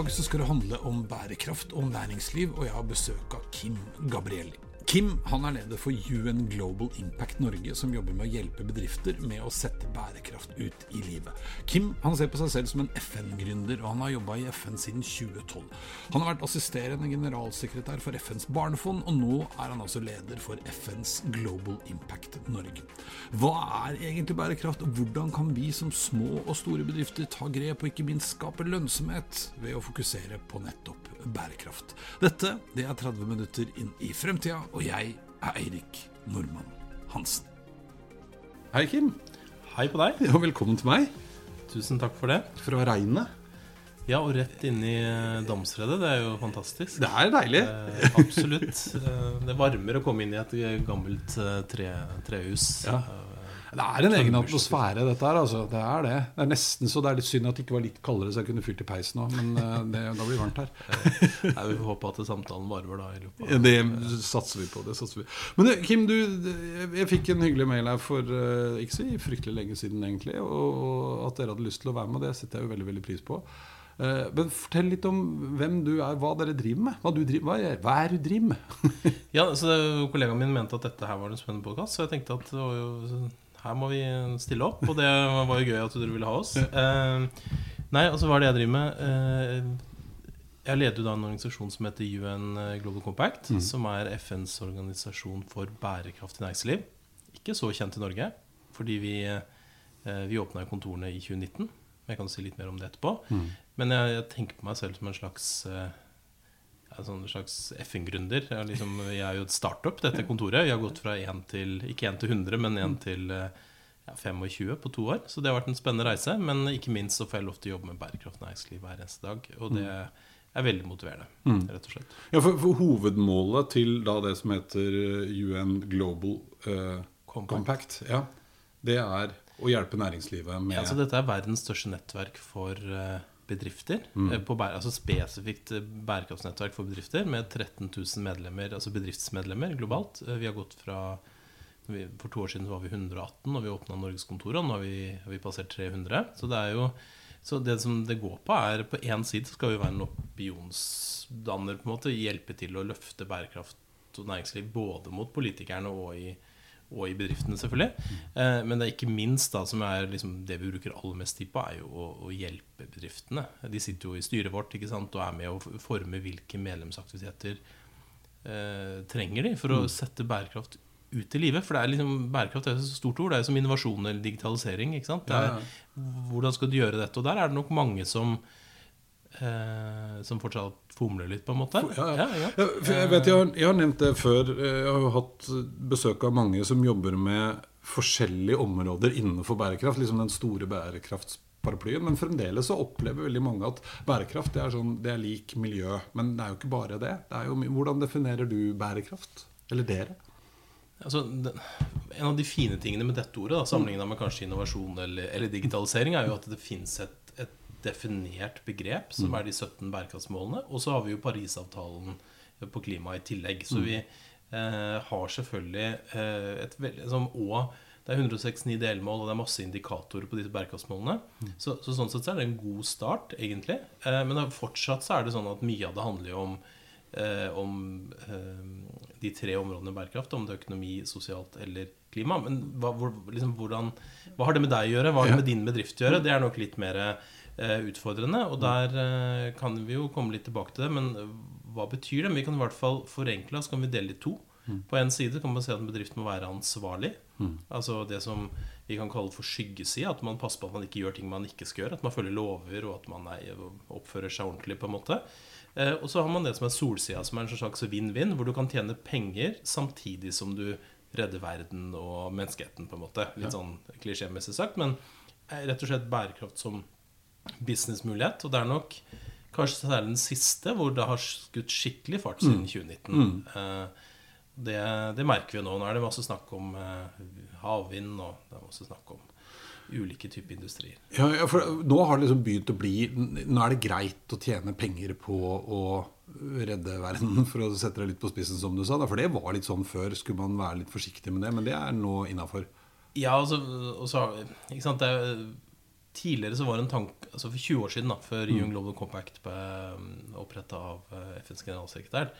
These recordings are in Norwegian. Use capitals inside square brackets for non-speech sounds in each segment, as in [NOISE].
Dag så skal det handle om bærekraft og næringsliv, og jeg har besøk av Kim Gabrielli. Kim han er leder for UN Global Impact Norge, som jobber med å hjelpe bedrifter med å sette bærekraft ut i livet. Kim han ser på seg selv som en FN-gründer, og han har jobba i FN siden 2012. Han har vært assisterende generalsekretær for FNs barnefond, og nå er han altså leder for FNs Global Impact Norge. Hva er egentlig bærekraft, og hvordan kan vi som små og store bedrifter ta grep og ikke minst skape lønnsomhet ved å fokusere på nettopp bærekraft? Dette det er 30 minutter inn i fremtida. og jeg er Eirik Normann Hansen. Hei, Kim. Hei på deg. Ja, velkommen til meg. Tusen takk for det. Fra regnet. Ja, og rett inn i Damsredet. Det er jo fantastisk. Det er deilig. Eh, absolutt. Eh, det varmer å komme inn i et gammelt eh, tre, trehus. Ja. Det er en egen atmosfære, dette her. Altså. Det er det. Det er nesten så det er litt synd at det ikke var litt kaldere, så jeg kunne fyrt i peisen òg. Men eh, det, da blir det varmt her. Jeg vil håpe at samtalen varmer da. i løpet av... Det satser vi på. det satser vi Men eh, Kim, du, jeg fikk en hyggelig mail her for eh, ikke så fryktelig lenge siden, egentlig. Og at dere hadde lyst til å være med, det setter jeg jo veldig, veldig pris på. Men fortell litt om hvem du er, hva dere driver med. Hva, driver, hva, er, hva er, du driver med? [LAUGHS] ja, så Kollegaen min mente at dette her var en spennende podkast, så jeg tenkte at det var jo her må vi stille opp. Og det var jo gøy at dere ville ha oss. Uh, nei, altså hva er det jeg driver med? Uh, jeg leder jo da en organisasjon som heter UN Global Compact. Mm. Som er FNs organisasjon for bærekraftig næringsliv. Ikke så kjent i Norge, fordi vi, uh, vi åpna kontorene i 2019. Men Jeg kan si litt mer om det etterpå. Mm. Men jeg, jeg, tenker på meg selv som en slags eh, en sånn slags FN-gründer. Jeg, liksom, jeg, er jo et startup, dette kontoret. Vi har gått fra 1 til, ikke 1 til 100, men 1 til eh, ja, 25 på to år. Så det har vært en spennende reise. Men ikke minst så får jeg lov til å jobbe med bærekraft næringsliv hver eneste dag. Og det er veldig motiverende, mm. rett og slett. Ja, for, for, hovedmålet til da det som heter UN Global uh, Compact, Compact ja, det er å hjelpe næringslivet med ja, altså Dette er verdens største nettverk for uh, bedrifter. Mm. Eh, på, altså spesifikt eh, bærekraftsnettverk for bedrifter med 13 000 medlemmer, altså bedriftsmedlemmer globalt. Eh, vi har gått fra For to år siden var vi 118 og vi åpna Norgeskontoret. Nå har vi, har vi passert 300. Så det er jo så det som det går på, er på én side skal vi være en opinionsdanner. på en måte, Hjelpe til å løfte bærekraft og næringsliv både mot politikerne og i og i bedriftene, selvfølgelig. Eh, men det er ikke minst da, som er liksom det vi bruker aller mest tid på, er jo å, å, hjelpe bedriftene. De sitter jo i styret vårt ikke sant, og er med å forme hvilke medlemsaktiviteter eh, trenger de for å mm. sette bærekraft ut i livet. For det er liksom, bærekraft er et så stort ord. Det er som innovasjon eller digitalisering. ikke sant? Er, hvordan skal du gjøre dette? Og der er det nok mange som Eh, som fortsatt fomler litt, på en måte? Ja, ja. ja, ja. jeg, vet, jeg, har, jeg, har, nevnt det før. Jeg har jo hatt besøk av mange som jobber med forskjellige områder innenfor bærekraft. Liksom den store bærekraftsparaplyen. Men fremdeles så opplever veldig mange at bærekraft det er, sånn, det er lik miljø. Men det er jo ikke bare det. det jo, hvordan definerer du bærekraft? Eller dere? Altså, en av de fine tingene med dette ordet, sammenligna med kanskje innovasjon eller, eller, digitalisering, er jo at det fins et definert begrep, som mm. er de 17 bærekraftsmålene. Og så har vi jo Parisavtalen på klima i tillegg. Så mm. vi eh, har selvfølgelig eh, et veldig som, Og det er 169 delmål, og det er masse indikatorer på disse bærekraftsmålene. Mm. Så, så, sånn sett så er det en god start, egentlig. Eh, men fortsatt så er det sånn at mye av det handler jo om, eh, om eh, de tre områdene bærekraft. Om det er økonomi, sosialt eller klima. Men hva, hvor, liksom, hvordan, hva har det med deg å gjøre? Hva har det med din bedrift å gjøre? Det er nok litt mer Eh, utfordrende. Og der eh, kan vi jo komme litt tilbake til det. Men hva betyr det? Vi kan i hvert fall forenkle, så kan vi dele i to. På en side kan man si at en bedrift må være ansvarlig. Altså det som vi kan kalle for skyggesida. At man passer på at man ikke gjør ting man ikke skal gjøre. At man følger lover, og at man er, oppfører seg ordentlig. på en måte eh, Og så har man det som er solsida, som er en slags vinn-vinn, hvor du kan tjene penger samtidig som du redder verden og menneskeheten, på en måte. Litt sånn klisjémessig sagt, men eh, rett og slett bærekraft som businessmulighet. Og det er nok kanskje særlig den siste hvor det har skutt skikkelig fart siden 2019. Mm. Eh, det, det, merker vi nå. Nå er det masse snakk om eh, havvind, og det er masse snakk om ulike typer industrier. Ja, ja, for nå har det liksom begynt å bli Nå er det greit å tjene penger på å redde verden, [LAUGHS] for å sette det litt på spissen, som du sa. For det var litt sånn før. Skulle man være litt forsiktig med det. Men det er nå innafor. Ja, altså, også, ikke sant, det, Tidligere så var det en tanke altså For 20 år siden, da, før mm. UN Global Compact ble um, oppretta av eh, FNs generalsekretær,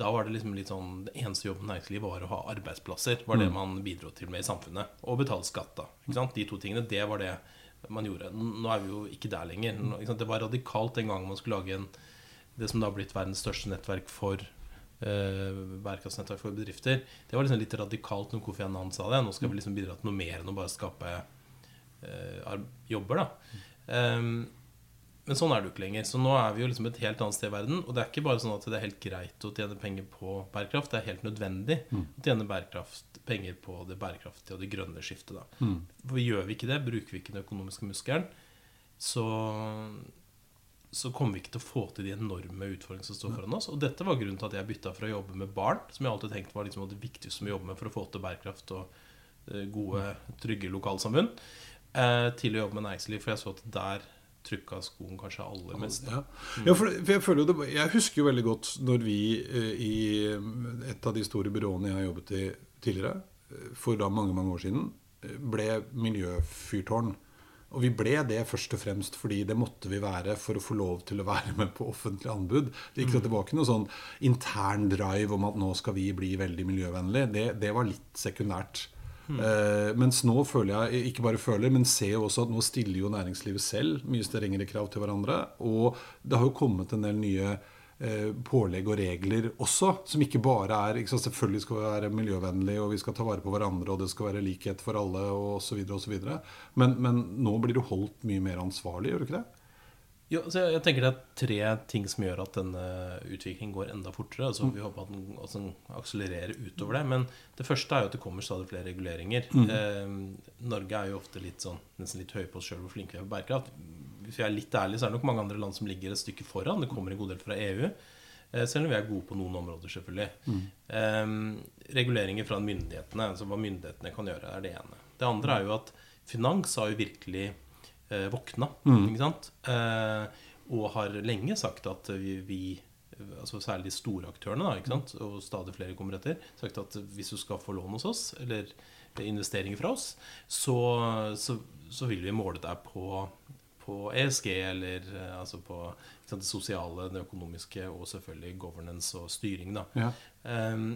da var det liksom litt sånn Det eneste jobben næringslivet var å ha arbeidsplasser. var det mm. man bidro til med i samfunnet. Og betale skatt. da ikke sant? De to tingene, det var det man gjorde. Nå er vi jo ikke der lenger. Ikke sant? Det var radikalt den gangen man skulle lage en, det som da har blitt verdens største nettverk for eh, bærekraftsnettverk for bedrifter. Det var liksom litt radikalt når Kofi Annan sa det. Nå skal vi liksom bidra til noe mer enn å bare skape jobber. da um, men sånn er det jo ikke lenger. Så nå er vi jo liksom et helt annet sted i verden. Og det er ikke bare sånn at det er helt greit å tjene penger på bærekraft. Det er helt nødvendig mm. å tjene bærekraft, penger på det bærekraftige og det grønne skiftet. Da. Mm. For gjør vi ikke det, bruker vi ikke den økonomiske muskelen, så, så kommer vi ikke til å få til de enorme utfordringene som står foran oss. Og dette var grunnen til at jeg bytta fra å jobbe med barn, som jeg alltid tenkte var liksom det viktigste å jobbe med for å få til bærekraft og eh, gode, trygge lokalsamfunn, eh, til å jobbe med næringsliv. For jeg så at der trykka skoen kanskje aller mest. Ja, ja for, for, jeg, føler det, jeg husker jo veldig godt når vi eh, i et av de store byråene jeg har jobbet i tidligere, eh, for da mange mange år siden, eh, ble miljøfyrtårn. Og vi ble det først og fremst fordi det måtte vi være for å få lov til å være med på offentlig anbud. Det, gikk, det var ikke noe sånn intern drive om at nå skal vi bli veldig miljøvennlig. Det, det var litt sekundært. Uh, mens nå føler jeg, ikke bare føler, men ser jo også at nå stiller jo næringslivet selv mye strengere krav til hverandre. Og det har jo kommet en del nye uh, pålegg og regler også, som ikke bare er ikke sant, Selvfølgelig skal vi være miljøvennlige, og vi skal ta vare på hverandre, og det skal være likhet for alle, og osv., osv. Men, men nå blir du holdt mye mer ansvarlig, gjør du ikke det? Jo, så jeg, tenker Det er tre ting som gjør at denne utviklingen går enda fortere. Altså, vi håper at den, at den, akselererer utover det. Men det første er jo at det kommer stadig flere reguleringer. Mm. Eh, Norge er jo ofte litt sånn, nesten litt høye på oss sjøl hvor flinke vi er på bærekraft. Hvis vi er litt ærlige, så er det nok mange andre land som ligger et stykke foran. Det kommer en god del fra EU. Eh, selv om vi er gode på noen områder, selvfølgelig. Mm. Eh, reguleringer fra myndighetene, altså hva myndighetene kan gjøre, er det ene. Det andre er jo at finans har jo virkelig eh, våkna. Mm. Ikke sant? Eh, og har lenge sagt at vi, vi altså særlig de store aktørene, da, ikke sant? og stadig flere kommer etter, sagt at hvis du skal få lån hos oss, eller investeringer fra oss, så, så, så vil vi måle deg på, på ESG, eller eh, altså på sant, det sosiale, det økonomiske og selvfølgelig governance og styring. Da. Ja. Um,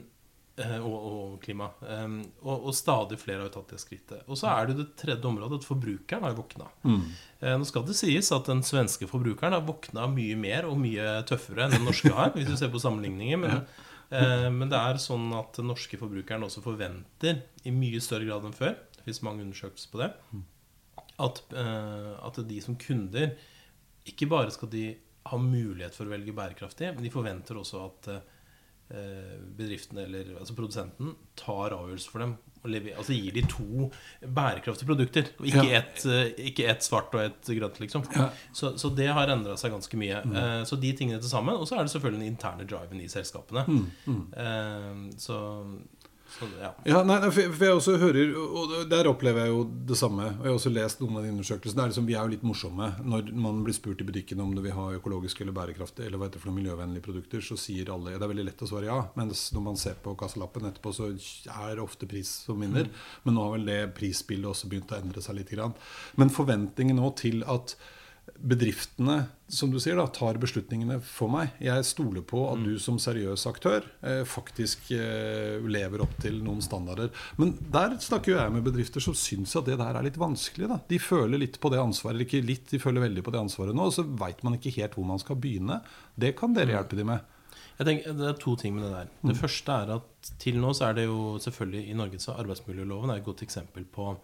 og, og, klima. Og, og, stadig flere har jo tatt det skrittet. Og så er det det tredje området, at forbrukeren har våkna. Mm. Uh, nå skal det sies at den svenske forbrukeren har våkna mye mer og mye tøffere enn den norske har, hvis du ser på sammenligninger. Men, uh, men, det er sånn at den norske forbrukeren også forventer, i mye større grad enn før, det fins mange undersøkelser på det, at, uh, at de som kunder ikke bare skal de ha mulighet for å velge bærekraftig, men de forventer også at Eh, bedriften eller altså produsenten tar avgjørelser for dem. Altså gir de to bærekraftige produkter, og ikke, ja. ett, eh, ett svart og ett grønt. Liksom. Ja. Så, så, det har endra seg ganske mye. Mm. Uh, så de tingene til sammen. Og så er det selvfølgelig den interne driven i selskapene. Mm. Mm. Uh, så ja. ja nei, for jeg også hører Og der opplever jeg jo det samme. Og jeg har også lest noen av de undersøkelsene. Liksom, vi er jo litt morsomme. Når man blir spurt i butikken om du vil ha økologiske eller bærekraftige eller hva heter det for noen miljøvennlige produkter, så sier alle Det er veldig lett å svare ja. Mens når man ser på kassalappen etterpå, så er det ofte pris som vinner. Mm. Men nå har vel det prisbildet også begynt å endre seg litt. Men forventningen nå til at bedriftene som du sier da, tar beslutningene for meg. Jeg stoler på at du som seriøs aktør eh, faktisk eh, lever opp til noen standarder. Men der snakker jo jeg med bedrifter som syns at det der er litt vanskelig. Da. De føler litt på det ansvaret, eller ikke litt, de føler veldig på det ansvaret nå. Og så veit man ikke helt hvor man skal begynne. Det kan dere hjelpe dem med. Jeg tenker, Det er to ting med det der. Det første er at til nå så er det jo selvfølgelig i Norge så arbeidsmiljøloven er et godt eksempel på,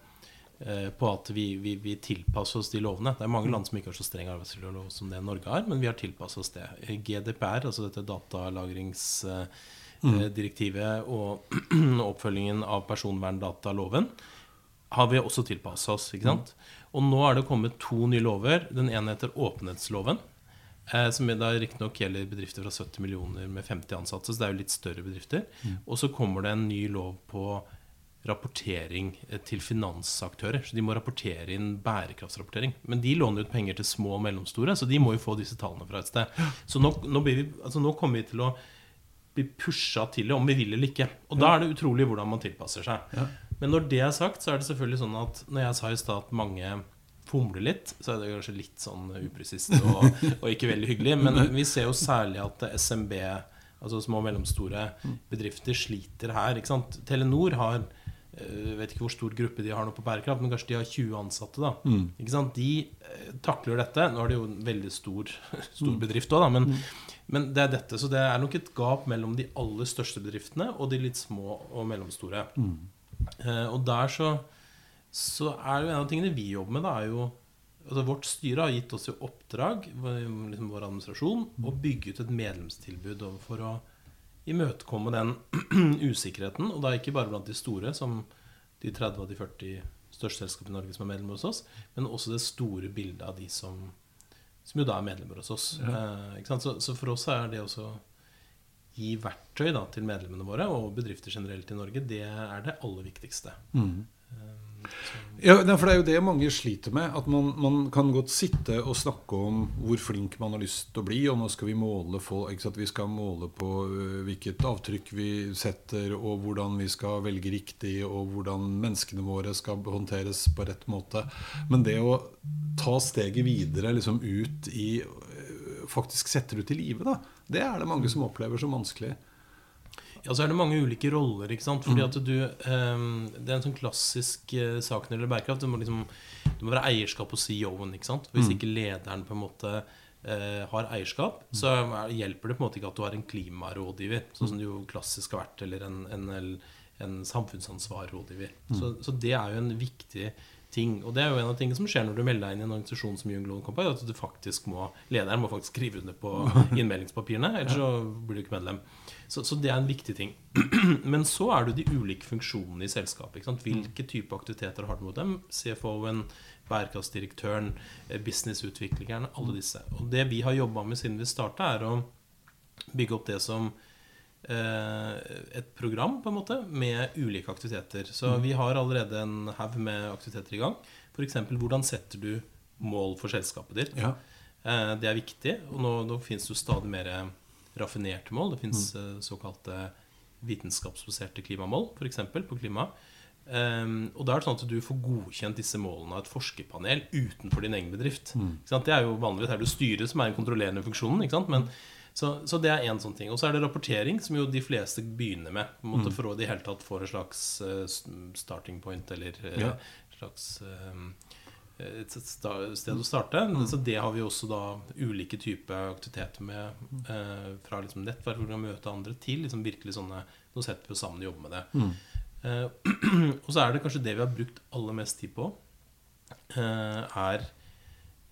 på at vi, vi, vi, tilpasser oss de lovene. Det er mange land som ikke har så streng arbeidsmiljølov som det Norge har, men vi har tilpasset oss det. GDPR, altså dette datalagringsdirektivet [CLEARS THROAT] og oppfølgingen av personverndataloven, har vi også tilpassa oss. ikke sant? Og nå er det kommet to nye lover. Den ene heter åpenhetsloven. Eh, som da riktignok gjelder bedrifter fra 70 millioner med 50 ansatte. Så det er jo litt større bedrifter. Mm. Og så kommer det en ny lov på rapportering eh, til finansaktører. Så de må rapportere inn bærekraftsrapportering. Men de låner ut penger til små og mellomstore, så de må jo få disse tallene fra et sted. Så nå, nå, vi, altså nå kommer vi til å bli pusha til det, om vi vil eller ikke. Og da er det utrolig hvordan man tilpasser seg. Ja. Men når det er sagt, så er det selvfølgelig sånn at når jeg sa i stad at mange fomler litt, så er det kanskje litt sånn upresist og, og, ikke veldig hyggelig. Men vi ser jo særlig at SMB, altså små og mellomstore bedrifter, sliter her. Ikke sant? Telenor har jeg eh, vet ikke hvor stor gruppe de har nå på bærekraft, men kanskje de har 20 ansatte. da mm. Ikke sant? De eh, takler dette. Nå er det jo en veldig stor, [LAUGHS] stor bedrift òg, men, mm. men, det er dette. Så det er nok et gap mellom de aller største bedriftene og de litt små og mellomstore. Mm. Eh, og der så, så er jo en av tingene vi jobber med, da, er jo altså Vårt styre har gitt oss i oppdrag, liksom vår administrasjon, å bygge ut et medlemstilbud for å imøtekomme den [CLEARS THROAT] usikkerheten. Og da ikke bare blant de store, som de 30 av de 40 største selskapene i Norge som er medlemmer hos oss, men også det store bildet av de som, som jo da er medlemmer hos oss. Ja. Eh, så, så, for oss er det også gi verktøy da, til medlemmene våre og bedrifter generelt i Norge, det er det aller viktigste. Mm. Ja, for Det er jo det mange sliter med. At man, man, kan godt sitte og snakke om hvor flink man har lyst til å bli. Og nå skal vi måle for, Vi skal måle på uh, hvilket avtrykk vi setter, og hvordan vi skal velge riktig, og hvordan menneskene våre skal håndteres på rett måte. Men det å ta steget videre liksom ut i faktisk setter ut i livet, det er det mange som opplever som vanskelig. Ja, så er det mange ulike roller. ikke sant? Fordi mm. at du, um, Det er en sånn klassisk uh, sak når det gjelder bærekraft. Det må, liksom, du må være eierskap og CEO-en. ikke sant? Hvis mm. ikke lederen på en måte uh, har eierskap, mm. så hjelper det på en måte ikke at du har en klimarådgiver, sånn som det jo klassisk har vært, eller en, en, en samfunnsansvarrådgiver. Mm. Så, så, det er jo en viktig ting. Og det er jo en av tingene som skjer når du melder deg inn i en organisasjon som Young Loan Company, at du faktisk må, lederen må faktisk skrive under på [LAUGHS] innmeldingspapirene, ellers så blir du ikke medlem. Så, så, det er en viktig ting. [CLEARS THROAT] Men så er det de ulike funksjonene i selskapet. Hvilke type aktiviteter har du mot dem? CFO-en, bærekraftsdirektøren, businessutviklingerne, businessutvikleren, alle disse. Og det vi har jobba med siden vi starta, er å bygge opp det som Eh, et program på en måte med ulike aktiviteter. Så mm. vi har allerede en haug med aktiviteter i gang. F.eks.: Hvordan setter du mål for selskapet ditt? Ja. Eh, det er viktig. Og nå, nå finnes det jo stadig mer raffinerte mål. Det fins mm. Eh, såkalte vitenskapsbaserte klimamål, f.eks. på klima. Um, og da er det sånn at du får godkjent disse målene av et forskerpanel utenfor din egen bedrift. Mm. Det er jo vanligvis er det styret som er den kontrollerende funksjonen. Men så, så, det er én sånn ting. Og så er det rapportering, som jo de fleste begynner med. På en måte mm. For å i hele tatt få en slags uh, starting point, eller uh, ja. slags uh, et sted å starte. Mm. Så det har vi også da ulike typer aktiviteter med. Eh, fra liksom nettverk hvor vi kan møte andre, til liksom virkelig sånne Nå setter vi oss sammen og jobber med det. Mm. Eh, [CLEARS THROAT] og så er det kanskje det vi har brukt aller mest tid på, eh, er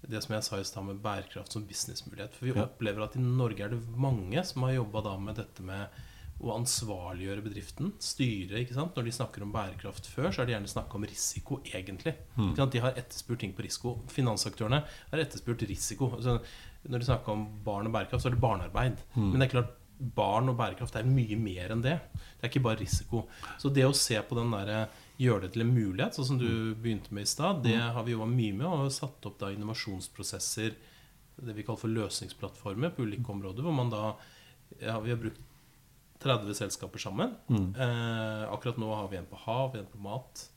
det som jeg sa i stad med bærekraft som businessmulighet. For vi ja. opplever at i Norge er det mange som har jobba med dette med å ansvarliggjøre bedriften. Styre. ikke sant? Når de snakker om bærekraft før, så har de gjerne snakk om risiko, egentlig. Mm. De har etterspurt ting på risiko. Finansaktørene har etterspurt risiko. Altså, når de snakker om barn og bærekraft, så er det barnearbeid. Mm. Men det er klart, barn og bærekraft er mye mer enn det. Det er ikke bare risiko. Så det å se på den derre gjøre det til en mulighet, sånn som du mm. begynte med i stad, det mm. har vi jobba mye med. Og satt opp da innovasjonsprosesser, det vi kaller for løsningsplattformer, på ulike områder. Hvor man da ja, Vi har brukt 30 selskaper sammen. Mm. Eh, akkurat nå har vi en på hav, en på mat.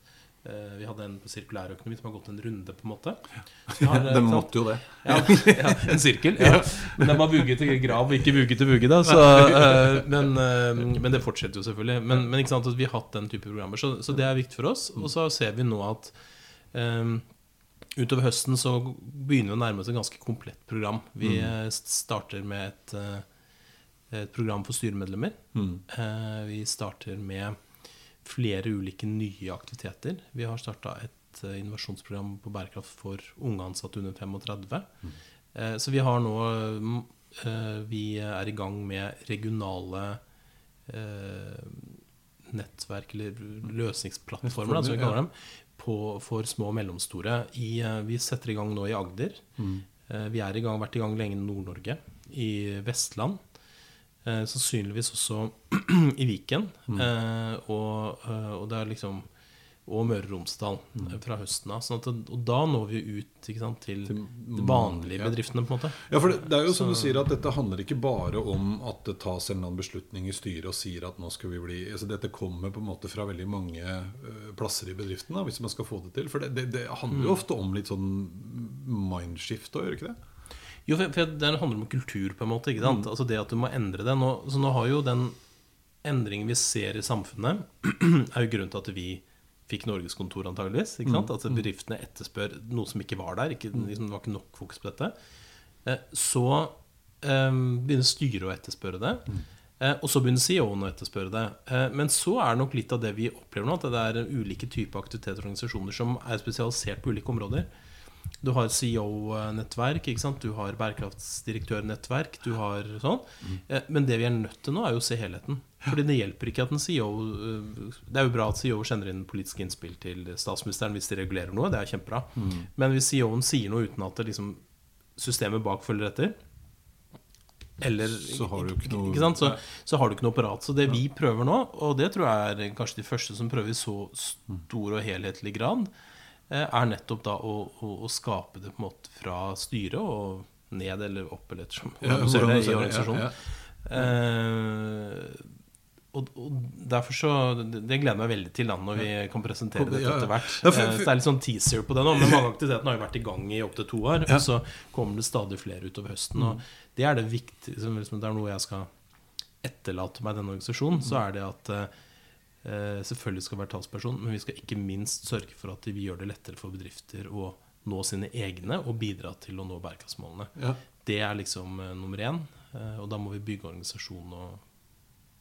Eh, vi hadde en på sirkulærøkonomi som har gått en runde, på en måte. Har, ja, [LAUGHS] den måtte jo det. [LAUGHS] Ja, ja, en sirkel. Ja. [LAUGHS] Men den var vugge til grav, ikke vugge til vugge. Så, eh, men, uh, men, det fortsetter jo selvfølgelig. Men, men, sant vi har hatt den type programmer. Så, så, det er viktig for oss. Og så ser vi nå at um, utover høsten så begynner vi å nærme oss et ganske komplett program. Vi mm. starter med et et program for styremedlemmer. Mm. Eh, Vi starter med flere ulike nye aktiviteter. Vi har starta et eh, innovasjonsprogram på bærekraft for unge ansatte under 35. Mm. Så vi har nå mm, eh, Vi er i gang med regionale eh, nettverk, eller løsningsplattformer, som vi kaller dem, på, for små og mellomstore. I, eh, vi setter i gang nå i Agder. Mm. Eh, Vi er i gang, vært i gang lenge i Nord-Norge. I Vestland. Eh, sannsynligvis også [CLEARS THROAT] i Viken. Mm. Eh, og, eh, og det er liksom Og Møre og Romsdal Mm. eh, fra høsten av. Sånn det, og da når vi ut sant, til Til de vanlige ja. bedriftene, på en måte. Ja, for det, det er jo som Så- du sier at Dette handler ikke bare om at det tas en eller annen beslutning i styret og sier at nå skal vi bli altså Dette kommer på en måte fra veldig mange eh, plasser i bedriften, da, hvis man skal få det til. For det, det, handler Mm. jo ofte om litt sånn mindshift òg, gjør det ikke det? Jo, for, for det handler om kultur, på en måte. ikke Mm. Altså det at du må endre det. Nå, så nå har jo den endringen vi ser i samfunnet, [CLEARS THROAT] er jo grunnen til at vi fikk norgeskontor, antageligvis. ikke sant? Altså bedriftene etterspør noe som ikke var der. Ikke, liksom, det var ikke nok fokus på dette. Eh, Så eh, begynner styret å etterspørre det. Eh, Og så begynner CEO-en å etterspørre det. Eh, Men så er det nok litt av det vi opplever nå, at det er ulike typer aktiviteter og organisasjoner som er spesialisert på ulike områder. Du har CEO-nettverk, du har bærekraftsdirektørnettverk, du har sånn. Eh, Men det vi er nødt til nå, er jo å se helheten. Fordi det hjelper ikke at en CEO eh, Det er jo bra at CEO sender inn politiske innspill til statsministeren hvis de regulerer noe, det er kjempebra. Men hvis CEO-en sier noe uten at liksom systemet bak følger etter eller, Så har du ikke noe- ikke sant? Så, så har du ikke noe apparat. Så det vi prøver nå, og det tror jeg er kanskje de første som prøver i så stor og helhetlig grad, er nettopp da å, å, å skape det på en måte fra styret og ned eller opp, eller ettersom Ja, det i organisasjonen. ja, Eh, og, og derfor så Det gleder jeg meg veldig til da når vi kan presentere dette etter hvert. Ja, for- for, så det er litt sånn teaser på det nå. Men mange aktivitetene har jo vært i gang i opptil to år. Ja. Og så kommer det stadig flere utover høsten. Og det er det viktige som liksom, Det er noe jeg skal etterlate meg i denne organisasjonen. Så er det at eh, selvfølgelig skal være talsperson, men vi skal ikke minst sørge for at vi gjør det lettere for bedrifter å nå sine egne og bidra til å nå bærekraftsmålene. Ja. Det er liksom eh, nummer én. Eh, og da må vi bygge organisasjon og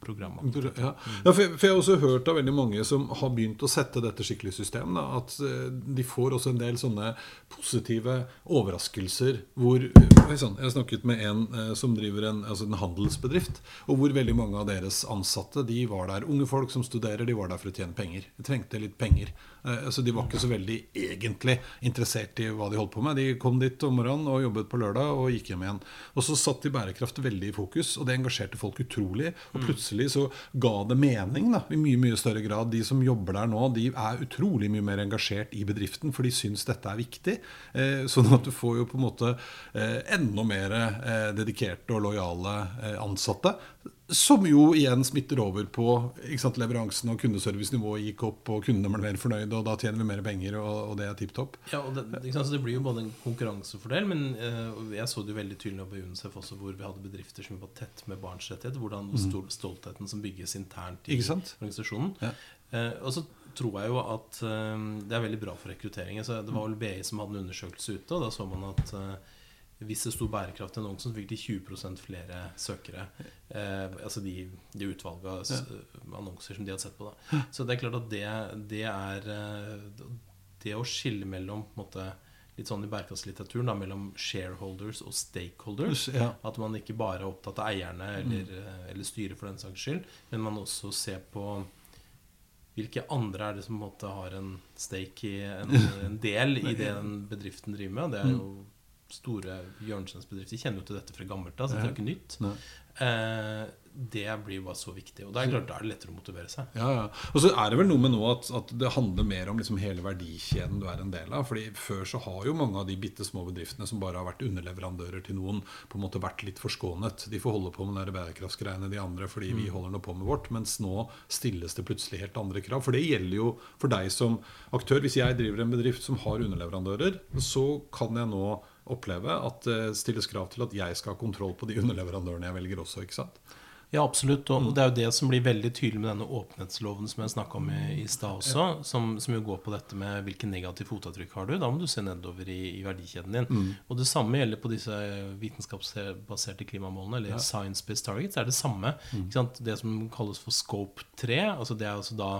program. Ja. Ja, for, jeg, for jeg har også hørt av veldig mange som har begynt å sette dette skikkelig i system. Da, at eh, de får også en del sånne positive overraskelser hvor Oi sann, Jeg snakket med en eh, som driver en, altså en handelsbedrift, og hvor veldig mange av deres ansatte de var der. Unge folk som studerer, de var der for å tjene penger. De trengte litt penger. Eh, så de var ikke så veldig egentlig interessert i hva de holdt på med. De kom dit om morgenen og jobbet på lørdag og gikk hjem igjen. Og så satt de bærekraft veldig i fokus, og det engasjerte folk utrolig. Og plutselig så ga det mening da, i mye mye større grad. De som jobber der nå, de er utrolig mye mer engasjert i bedriften, for de syns dette er viktig. Eh, sånn at du får jo på en måte eh, enda mer dedikerte og lojale ansatte. Som jo igjen smitter over på sant, leveransen og kundeservicenivået gikk opp, og kundene ble mer fornøyde, og da tjener vi mer penger, og, og det er tipp topp. Ja, og det, sant, så det blir jo både en konkurransefordel, men uh, jeg så det jo veldig tydelig på UNICEF også, hvor vi hadde bedrifter som var tett med barns rettigheter. Hvordan stol, stoltheten som bygges internt i organisasjonen. Ja. Uh, og så tror jeg jo at uh, det er veldig bra for rekruttering. Så det var vel BI som hadde en undersøkelse ute, og da så man at hvis det sto bærekraft i annonsen, så fikk de 20% flere søkere. Eh, altså de, de utvalget av ja. annonser som de hadde sett på. Da. Så det er klart at det, det er eh, Det å skille mellom måte, litt sånn i bærekraftslitteraturen, da, mellom shareholders og stakeholders. Ja. At man ikke bare er opptatt av eierne eller, mm. eller styret for den saks skyld, men man også ser på hvilke andre er det som på en måte har en stake i en, [LAUGHS] en del i det den bedriften driver med. Det er jo store hjørnesteinsbedrifter. Kjenner jo til dette fra gammelt av, så det er jo ikke nytt. Eh, det blir jo bare så viktig. Og da er det klart, da er det lettere å motivere seg. Ja, ja. Og så er det vel noe med nå at, at det handler mer om liksom hele verdikjeden du er en del av. Fordi Før så har jo mange av de bitte små bedriftene som bare har vært underleverandører til noen, på en måte vært litt forskånet. De får holde på med de bærekraftsgreiene de andre fordi vi holder nå på med vårt. Mens nå stilles det plutselig helt andre krav. For det gjelder jo for deg som aktør. Hvis jeg driver en bedrift som har underleverandører, så kan jeg nå oppleve at det stilles krav til at jeg skal ha kontroll på de [LAUGHS] underleverandørene jeg velger også. ikke sant? Ja, absolutt. Og det er jo det som blir veldig tydelig med denne åpenhetsloven som jeg snakka om i, i stad også, som, som, jo går på dette med hvilken negativ fotavtrykk har du. Da må du se nedover i, i verdikjeden din. Mm. Og det samme gjelder på disse vitenskapsbaserte klimamålene, eller ja. science-based targets. Det er det samme. Mm. Det som kalles for scope 3, altså det er altså da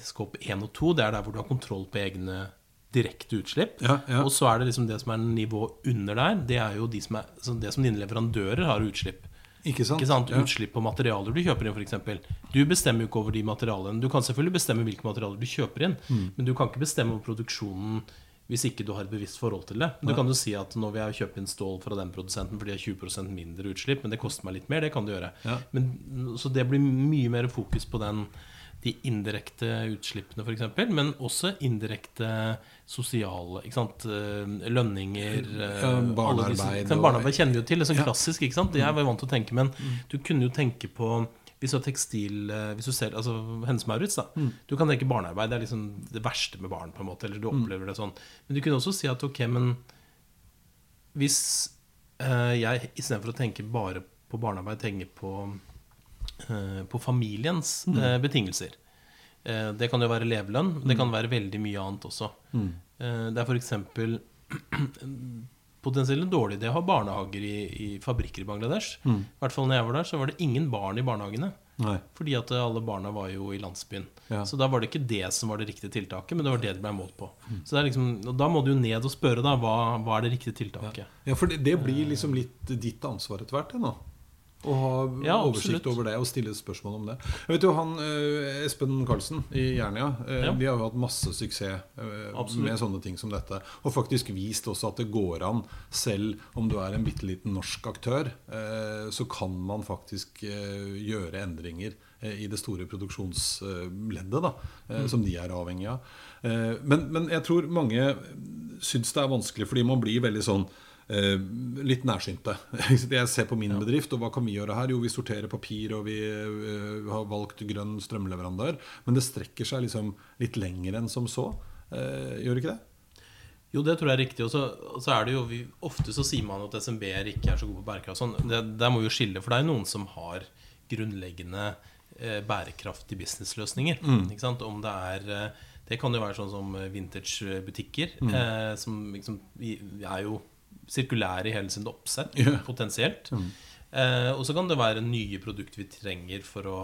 scope 1 og 2, det er der hvor du har kontroll på egne direkte utslipp. Ja, ja. Og så er det liksom det som er nivået under der, det er jo de som er, det som dine leverandører har utslipp. Ikke sant? Ikke sant? Utslipp på materialer du kjøper inn, f.eks. Du bestemmer jo ikke over de materialene. Du kan selvfølgelig bestemme hvilke materialer du kjøper inn, mm. men du kan ikke bestemme over produksjonen hvis ikke du har et bevisst forhold til det. Du kan jo si at nå vil jeg kjøpe inn stål fra den produsenten fordi de har 20 mindre utslipp, men det koster meg litt mer. Det kan du gjøre. Ja. Men, så det blir mye mer fokus på den de indirekte utslippene, f.eks., men også indirekte sosiale ikke sant? Eh, lønninger ja, eh, Barnearbeid. Disse, barnearbeid kjenner vi jo til. Det er sånn ja. klassisk. ikke sant? Det er vi vant til å tenke, men mm. du kunne jo tenke på hvis du har tekstil eh, Hvis du ser, altså Hennes Maurits, da. Mm. Du kan tenke barnearbeid. Det er liksom det verste med barn, på en måte. Eller du mm. opplever mm. det sånn. Men du kunne også si at ok, men hvis uh, jeg istedenfor å tenke bare på barnearbeid, tenker på Eh, på familiens mm. Eh, betingelser. Eh, det kan jo være levelønn, men det kan mm. være veldig mye annet også. Mm. Det er f.eks. [CLEARS THROAT] potensielt en dårlig idé å ha barnehager i, i fabrikker i Bangladesh. Mm. I hvert fall når jeg var der, så var det ingen barn i barnehagene. Nei. Fordi at alle barna var jo i landsbyen. Ja. Så da var det ikke det som var det riktige tiltaket, men det var det det ble målt på. Mm. Så liksom, Da må du jo ned og spørre, da. Hva, hva er det riktige tiltaket? Ja, ja for det, det, blir liksom litt ditt ansvar etter hvert, det nå? Å ha ja, oversikt over det og stille spørsmål om det. Jeg vet jo han eh, Espen Karlsen i Jernia eh, ja. de har jo hatt masse suksess eh, med sånne ting som dette. Og faktisk vist også at det går an, selv om du er en bitte liten norsk aktør, så kan man faktisk gjøre endringer i det store produksjonsleddet da, mm. som de er avhengig av. Men, men jeg tror mange syns det er vanskelig fordi man blir veldig sånn litt nærsynte. [LAUGHS] Jeg ser på min bedrift, og hva kan vi gjøre her? Jo, vi sorterer papir, og vi uh, har valgt grønn strømleverandør. Men det strekker seg liksom litt lenger enn som så. Uh, gjør det ikke det? Jo, det tror jeg er riktig. Og så, er det jo vi, Ofte så sier man at SMB-er ikke er så gode på bærekraft. Sånn. Det, der må vi jo skille, for det er jo noen som har grunnleggende eh, bærekraftige businessløsninger. Mm. Om det er Det kan jo være sånn som vintage-butikker, mm. eh, som liksom, er jo sirkulære i hele sin oppsett, yeah. potensielt. Mm. Eh, og så kan det være nye produkter vi trenger for å,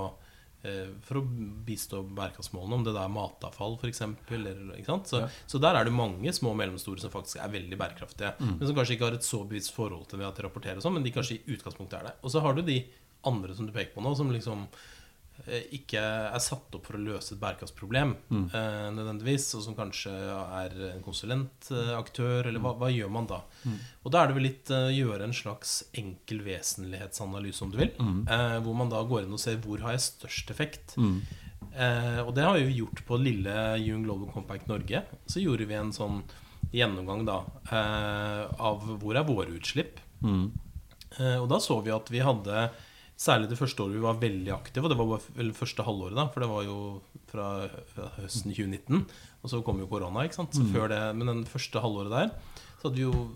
eh, for å bistå bærekraftsmålene, om det da er matavfall f.eks. Så, yeah. så der er det mange små og mellomstore som faktisk er veldig bærekraftige. Mm. Men som kanskje ikke har et så bevisst forhold til det at de rapporterer sånn, men de kanskje i utgangspunktet er det. Og så har du de andre som du peker på nå, som liksom ikke er satt opp for å løse et bærekraftsproblem mm. eh, nødvendigvis, og som kanskje er en konsulentaktør, eller hva, hva gjør man da? Mm. Og da er det vel litt uh, gjøre en slags enkel vesentlighetsanalyse, om du vil, mm. eh, hvor man da går inn og ser hvor har jeg størst effekt. Mm. Eh, og det har vi gjort på lille Young Global Compact Norge. Så gjorde vi en sånn gjennomgang da eh, av hvor er våre utslipp. Mm. og da så vi at vi hadde Særlig det første året vi var veldig aktive, og det var vel første halvåret, da, for det var jo fra høsten 2019. Og så kom jo korona, ikke sant. Så mm. før det, men den første halvåret der så hadde vi jo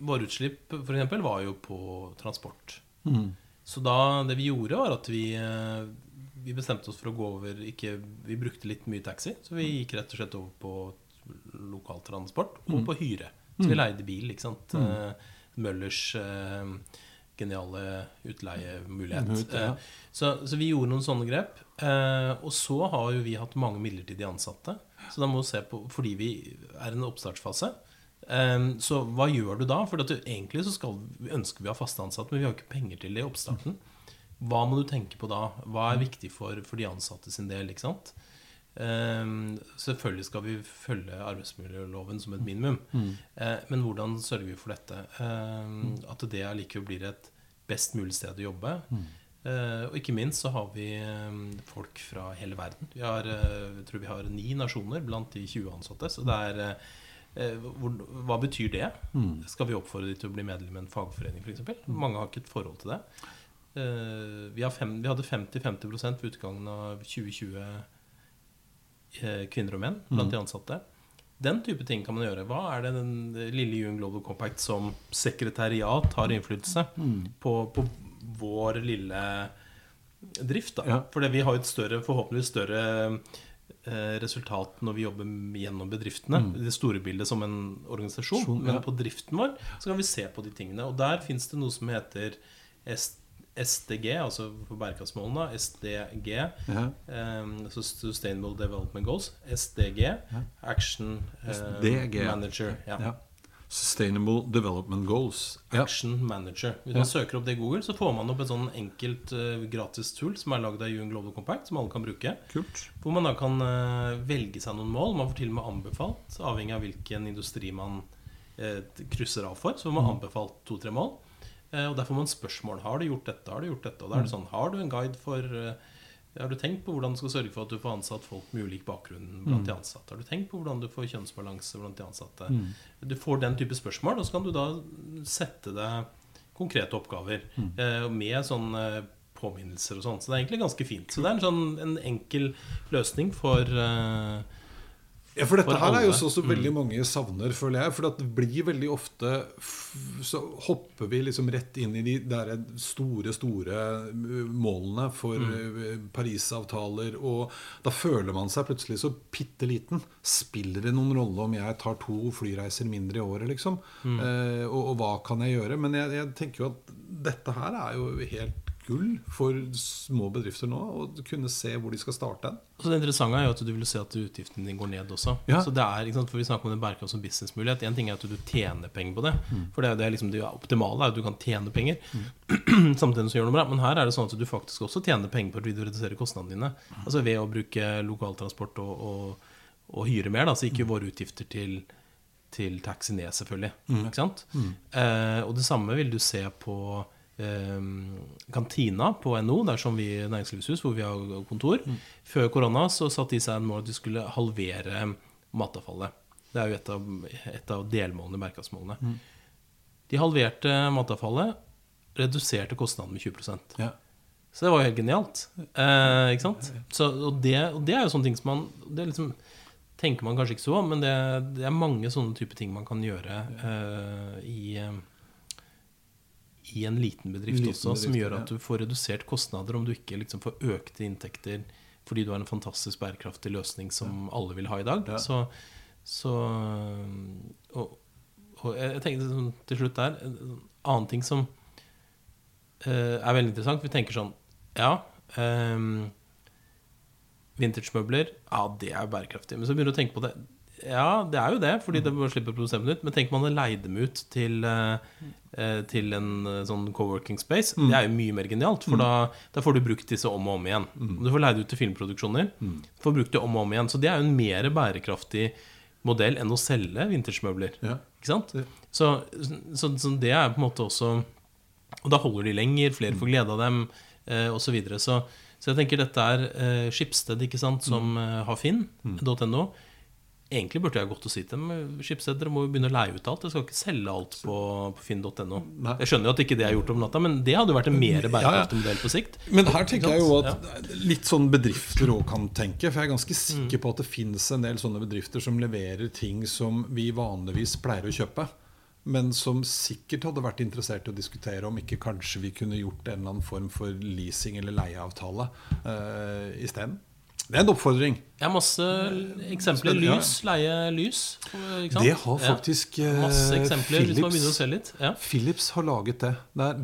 Våre utslipp f.eks. var jo på transport. Mm. Så da det vi gjorde, var at vi, eh, vi bestemte oss for å gå over ikke, Vi brukte litt mye taxi, så vi gikk rett og slett over på lokaltransport og mm. på hyre. Så vi mm. leide bil, ikke sant. Mm. Eh, Møllers eh, geniale utleiemulighet. Ja. Eh, så, så, vi gjorde noen sånne grep. Eh, og så har jo vi hatt mange midlertidige ansatte. Så da må vi se på, Fordi vi er i en oppstartsfase. Eh, så hva gjør du da? For egentlig så skal, ønsker vi å ha faste ansatte, men vi har ikke penger til det i oppstarten. Hva må du tenke på da? Hva er viktig for, for de ansatte sin del? ikke sant? Um, selvfølgelig skal vi følge arbeidsmiljøloven som et minimum. Mm. Uh, men hvordan sørger vi for dette? Um, at det allikevel blir et best mulig sted å jobbe. Mm. Uh, og ikke minst så har vi um, folk fra hele verden. Vi har, uh, jeg tror vi har ni nasjoner blant de 20 ansatte. Så det er hvor, hva betyr det? Mm. Skal vi oppfordre de til å bli medlem i en fagforening f.eks.? Mm. Mange har ikke et forhold til det. Vi, fem, vi, hadde 50-50 ved utgangen av 2020 Eh, kvinner og menn blant mm. de ansatte. Den type ting kan man gjøre. Hva er det den lille UN Global Compact som sekretariat har innflytelse mm. på, på, vår lille drift. da Ja. Fordi vi har et større, forhåpentligvis større eh, resultat når vi jobber gjennom bedriftene. Det store bildet som en organisasjon. Sjon, Men ja. på driften vår så kan vi se på de tingene. Og der fins det noe som heter S SDG, altså for bærekraftsmålene. SDG. Ja. um, så Sustainable Development Goals. SDG. Action eh, SDG. Manager. Ja. Ja. Sustainable Development Goals. Ja. Action Manager. Hvis Ja. man søker opp det i Google, så får man opp et sånn enkelt uh, gratis tool som er lagd av UN Global Compact, som alle kan bruke. Kult. Hvor man da kan uh, velge seg noen mål. Man får til og med anbefalt, avhengig av hvilken industri man uh, krysser av for. Så får man anbefalt to-tre mål. Eh, og der får man spørsmål. Har du gjort dette? Har du gjort dette? Og da er det sånn, har du en guide for eh, Har du tenkt på hvordan du skal sørge for at du får ansatt folk med ulik bakgrunn blant de ansatte? Har du tenkt på hvordan du får kjønnsbalanse blant de ansatte? Du får den type spørsmål, og så kan du da sette deg konkrete oppgaver mm. med sånn eh, påminnelser og sånn. Så det er egentlig ganske fint. Så det er en sånn en enkel løsning for eh, Ja, for dette For her er jo sånn som veldig mange savner, føler jeg. For det blir veldig ofte Så hopper vi liksom rett inn i de der store, store uh, målene for mm. Parisavtaler, og da føler man seg plutselig så bitte liten. Spiller det noen rolle om jeg tar to flyreiser mindre i året, liksom? Eh, og, og hva kan jeg gjøre? Men jeg, jeg tenker jo at dette her er jo helt gull for små bedrifter nå, å kunne se hvor de skal starte. Så det interessante er jo at du vil se at utgiften din går ned også. Ja. Så det er, for Vi snakker om en bærekraft som businessmulighet. En ting er at du tjener penger på det. For det er jo det, er liksom det optimale er at du kan tjene penger [CLEARS THROAT] samtidig som du gjør noe bra. Men her er det sånn at du faktisk også tjener penger på at du reduserer kostnadene dine. Altså ved å bruke lokaltransport og, og, og hyre mer. Da, så ikke våre utgifter til til taxi ned, selvfølgelig. Ikke sant? Eh, og det samme vil du se på kantina på NO, der som vi i Næringslivets hvor vi har kontor. Før korona så satte de seg en mål at de skulle halvere matavfallet. Det er jo et av, et av delmålene i bærekraftsmålene. De halverte matavfallet, reduserte kostnaden med 20 Ja. så det var jo helt genialt. Eh, ikke sant? Så, og, det, og det er jo sånne ting som man Det liksom, tenker man kanskje ikke så, men det, det er mange sånne type ting man kan gjøre eh, i, eh, i en liten bedrift Liten også, som gjør at du får redusert kostnader om du ikke liksom får økte inntekter fordi du har en fantastisk bærekraftig løsning som alle vil ha i dag. Ja. Så, så og, og jeg tenkte sånn, til slutt der En annen ting som uh, er veldig interessant. Vi tenker sånn Ja, um, vintagemøbler, ja, det er bærekraftig. Men så begynner du å tenke på det. Ja, det er jo det, fordi det bare slipper å produsere ut. Men tenk man hadde leid dem ut til, eh, eh, til en eh, sånn co-working space. Det er jo mye mer genialt, for da, da får du brukt disse om og om igjen. Mm. Du får leid ut til filmproduksjoner. Får brukt det om og om igjen. Så det er jo en mer bærekraftig modell enn å selge vintersmøbler. Ja. Ikke sant? Ja. Så, så, så det er på en måte også Og da holder de lenger, flere får glede av dem, eh, osv. Så, videre. så Så jeg tenker dette er eh, Schibsted, ikke sant, som mm. har finn.no. Egentlig burde jeg gått og si til dem Schibsted, dere må jo begynne å leie ut alt. Jeg skal ikke selge alt på, på finn.no. Jeg skjønner jo at ikke det er gjort om natta, men det hadde jo vært en mer bærekraftig modell på sikt. Men her tenker jeg jo at litt sånn bedrifter òg kan tenke. For jeg er ganske Mm. sikker på at det finnes en del sånne bedrifter som leverer ting som vi vanligvis pleier å kjøpe. Men som sikkert hadde vært interessert i å diskutere om ikke kanskje vi kunne gjort en eller annen form for leasing eller leieavtale uh, isteden. Det er en oppfordring. Jeg har masse eksempler. Lys, leie lys. Det har faktisk eh, Masse eksempler hvis man Philips. begynner å se litt. Ja. Philips har laget det.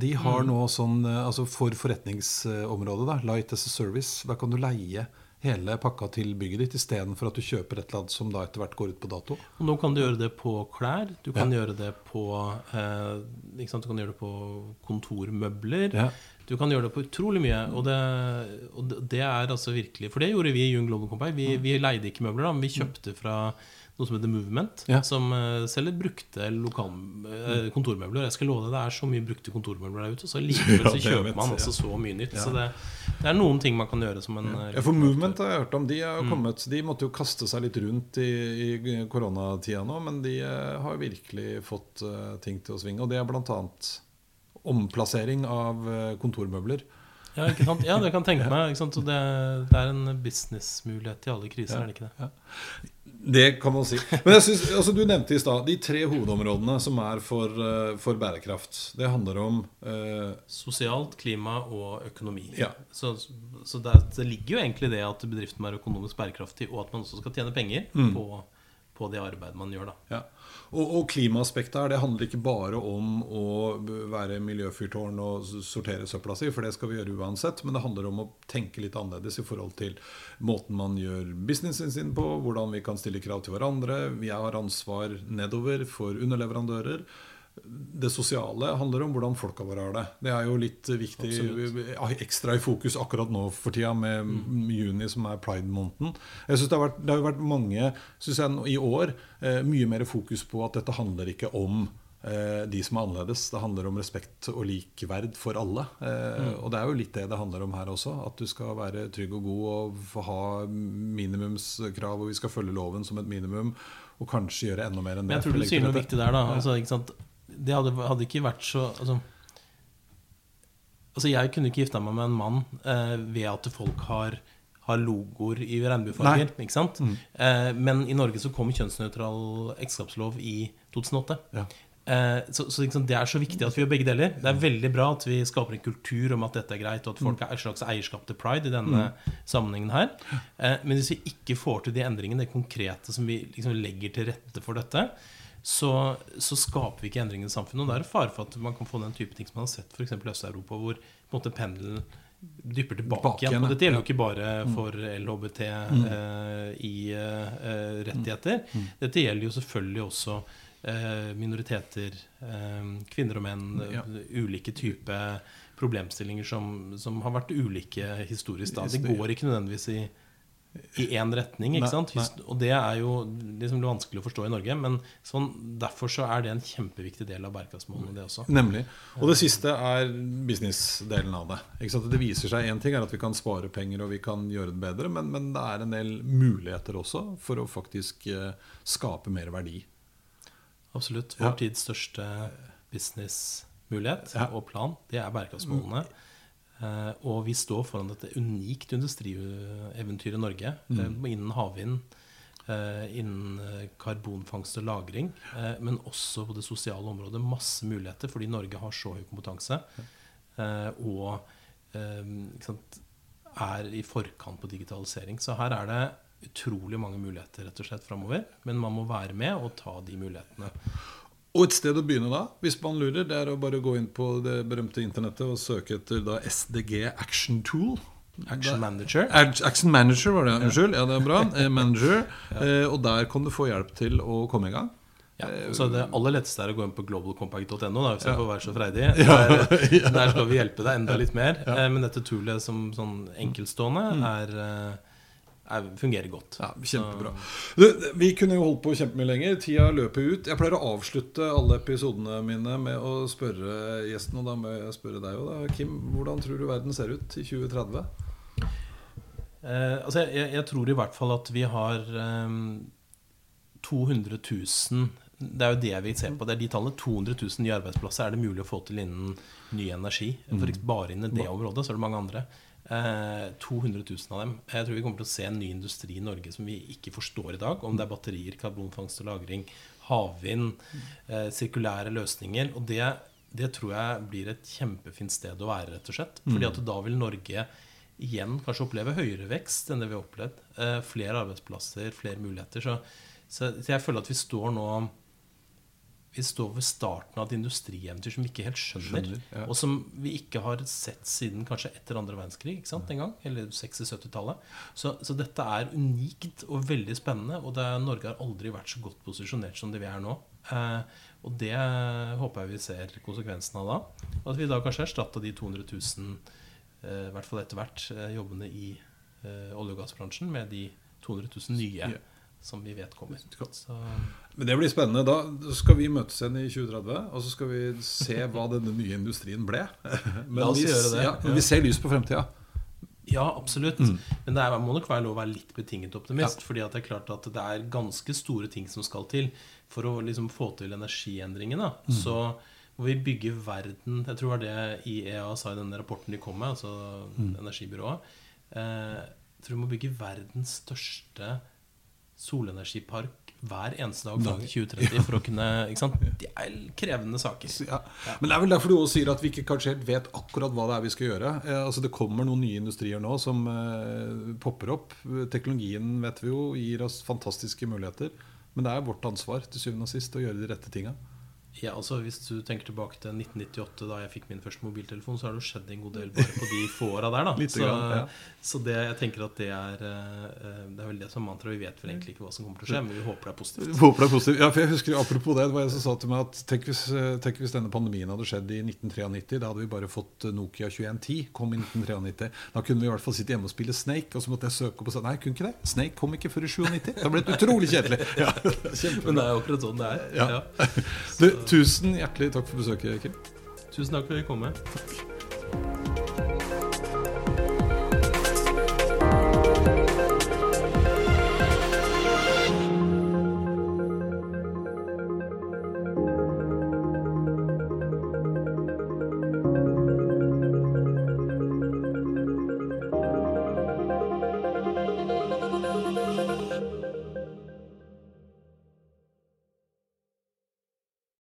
De har Mm. nå sånn eh, altså For forretningsområdet, da, Light as a Service, da kan du leie hele pakka til bygget ditt istedenfor at du kjøper et eller annet som da etter hvert går ut på dato. Og nå kan du gjøre det på klær. Du kan Ja. gjøre det på eh? Du kan gjøre det på kontormøbler. Ja. Du kan gjøre det på utrolig mye. Og det, og det- er altså virkelig For det gjorde vi i Young Global Company. Vi, vi leide ikke møbler, da, men vi kjøpte fra noe som heter Movement, Ja. som eh, selger brukte lokal, eh, kontormøbler. Jeg skal love deg, det er så mye brukte kontormøbler der ute, så [LAUGHS] likevel så kjøper man altså så mye nytt. Så det, det er noen ting man kan gjøre som en eh, Ja, for Movement har jeg hørt om. De, er Mm. kommet, de måtte jo kaste seg litt rundt i, i koronatida nå, men de eh, har virkelig fått eh, ting til å svinge. Og det er bl.a. omplassering av eh, kontormøbler. Ja, ikke sant? ja, det kan jeg tenke [LAUGHS] meg. Ikke sant? Og det, det er en businessmulighet i alle kriser, er det ikke det? Det kan man si. Men jeg synes, altså Du nevnte i stad de tre hovedområdene som er for, eh, for bærekraft. Det handler om eh, Sosialt, klima og økonomi. Ja. Så, så det, det, ligger jo egentlig det at bedriften er økonomisk bærekraftig, og at man også skal tjene penger Mm. på, på det arbeidet man gjør. da ja. Og, og klimaaspektet her, det handler ikke bare om å være miljøfyrtårn og sortere søpla si, for det skal vi gjøre uansett, men det handler om å tenke litt annerledes i forhold til måten man gjør businessen sin på, hvordan vi kan stille krav til hverandre. Jeg har ansvar nedover for underleverandører. Det sosiale handler om hvordan folka våre har det. Det er jo litt viktig Absolutt. ekstra i fokus akkurat nå for tida med juni, som er pride-måneden. Jeg synes det, har vært, det har vært mange synes jeg, i år eh, mye mer fokus på at dette handler ikke om eh, de som er annerledes. Det handler om respekt og likeverd for alle. Eh, Og det er jo litt det det handler om her også. At du skal være trygg og god og få ha minimumskrav, og vi skal følge loven som et minimum. Og kanskje gjøre enda mer enn det. Men jeg tror du sier noe viktig der, da. Altså? Det hadde, hadde ikke vært så altså, altså, jeg kunne ikke gifta meg med en mann eh, ved at folk har har logoer i regnbuefarger. ikke sant? Mm. Eh, men i Norge så kom kjønnsnøytral ekteskapslov i 2008. Ja. Eh, så så liksom, Det er så viktig at vi gjør begge deler. Det er veldig bra at vi skaper en kultur om at dette er greit, og at folk er et slags eierskap til pride i denne sammenhengen her. Eh, men hvis vi ikke får til de endringene, det konkrete som vi liksom legger til rette for dette, så, så skaper vi ikke endringer i samfunnet. Og det er fare for at man kan få den type ting som man har sett f.eks. i Øst-Europa, hvor på en måte pendelen dypper tilbake Bak igjen. Og dette gjelder jo ikke bare for LHBT i rettigheter. Dette gjelder jo selvfølgelig også eh, minoriteter, eh, kvinner og menn, Ja. eh, ulike typer problemstillinger som, som har vært ulike historisk. Da. Det går ikke nødvendigvis i i én retning. Ikke sant? nei. nei. Og det er jo liksom vanskelig å forstå i Norge. Men sånn, derfor så er det en kjempeviktig del av bærekraftsmålene, det også. Nemlig. Og det siste er businessdelen av det. Ikke sant? Det viser seg Én ting er at vi kan spare penger og vi kan gjøre det bedre, men, men det er en del muligheter også for å faktisk eh, skape mer verdi. Absolutt. Ja. Tids største businessmulighet Ja. og plan, det er bærekraftsmålene. Eh, og vi står foran dette unikt industrieventyret Norge Mm. eh, innen havvind, eh, innen karbonfangst og -lagring, eh, men også på det sosiale området. Masse muligheter fordi Norge har så høy kompetanse. eh, og sant, er i forkant på digitalisering. Så her er det utrolig mange muligheter rett og slett framover. Men man må være med og ta de mulighetene. Og et sted å begynne da, hvis man lurer, det er å bare gå inn på det berømte internettet og søke etter da SDG Action Tool. Action Manager. Action Manager var det, unnskyld. Ja, det er bra. [LAUGHS] Eh, Manager. Eh, Og der kan du få hjelp til å komme i gang. Ja, så Det aller letteste er å gå inn på globalcompact.no, hvis jeg Ja. får være så freidig. [LAUGHS] Der, [LAUGHS] der skal vi hjelpe deg enda litt mer. Eh, Men dette toolet som sånn enkeltstående er, eh, er, fungerer godt. Ja, Kjempebra. Du, vi kunne jo holdt på kjempemye lenger. Tida løper ut. Jeg pleier å avslutte alle episodene mine med å spørre gjesten, og da må jeg spørre deg òg. Kim, hvordan tror du verden ser ut i 2030? Eh, altså jeg, jeg- tror i hvert fall at vi har eh, 200 000 Det er jo det vi ser på. Det er de tallene. 200 000 nye arbeidsplasser er det mulig å få til innen ny energi. For eksempel bare innen det området, så er det mange andre. Eh, 200 000 av dem. Jeg tror vi kommer til å se en ny industri i Norge som vi ikke forstår i dag. Om det er batterier, karbonfangst og -lagring, havvind, eh, sirkulære løsninger. Og det, det tror jeg blir et kjempefint sted å være, rett og slett. Fordi at da vil Norge igjen kanskje oppleve høyere vekst enn det vi har opplevd. Eh, flere arbeidsplasser, flere muligheter. Så, så, så jeg føler at vi står nå vi står ved starten av et industrieventyr som vi ikke helt skjønner. Skjønner, ja. Og som vi ikke har sett siden kanskje etter andre verdenskrig. ikke sant, en gang, Eller 60-70-tallet. Så, så dette er unikt og veldig spennende. Og det, er- Norge har aldri vært så godt posisjonert som det vi er nå. Eh, og det håper jeg vi ser konsekvensen av da. Og at vi da kanskje erstatta de 200 000, eh, i hvert fall etter hvert, eh, jobbene i eh, olje- og gassbransjen med de 200 000 nye Ja. Som vi vet kommer. Så, Men Det blir spennende. Da skal vi møtes igjen i 2030, og så skal vi se hva denne nye industrien ble. [LAUGHS] Men La oss vi, gjøre det. Ja, men vi ser lys på fremtida. Ja, absolutt. Men det er, må nok være lov å være litt betinget optimist. fordi at det er klart at det er ganske store ting som skal til for å liksom få til energiendringen. Mm. Så må vi bygge verden Jeg tror det var det IEA sa i den rapporten de kom med, altså energibyrået. Eh, jeg tror vi må bygge verdens største solenergipark hver eneste dag fram til 2030 for å kunne ikke sant? Det er krevende saker. Ja. Men det er vel derfor du også sier at vi ikke kanskje helt vet akkurat hva det er vi skal gjøre. Eh, altså Det kommer noen nye industrier nå som eh, popper opp. Teknologien vet vi jo gir oss fantastiske muligheter. Men det er vårt ansvar til syvende og sist å gjøre de rette tinga. Ja, altså Hvis du tenker tilbake til 1998, da jeg fikk min første mobiltelefon, så har det jo skjedd en god del bare på de få åra der. da [LAUGHS] Så, grann, ja. så det, jeg tenker at det er eh, Det er vel det som mantra. Vi vet vel egentlig ikke hva som kommer til å skje, men vi håper det er positivt. Håper det er positivt. Ja, for jeg husker Apropos det, det var en som sa til meg at tenk hvis, eh, tenk hvis denne pandemien hadde skjedd i 1993. Da hadde vi bare fått Nokia 2110. Kom i 1993. Da kunne vi i hvert fall sitte hjemme og spille Snake. Og så måtte jeg søke opp og si nei, jeg kunne ikke det. Snake kom ikke før i 97. Det ble utrolig kjedelig. [LAUGHS] Ja. Men det er jo akkurat sånn det er. Ja. Ja. [LAUGHS] Du, Tusen hjertelig takk for besøket, Kim. Tusen takk for at du kom. Med. Takk.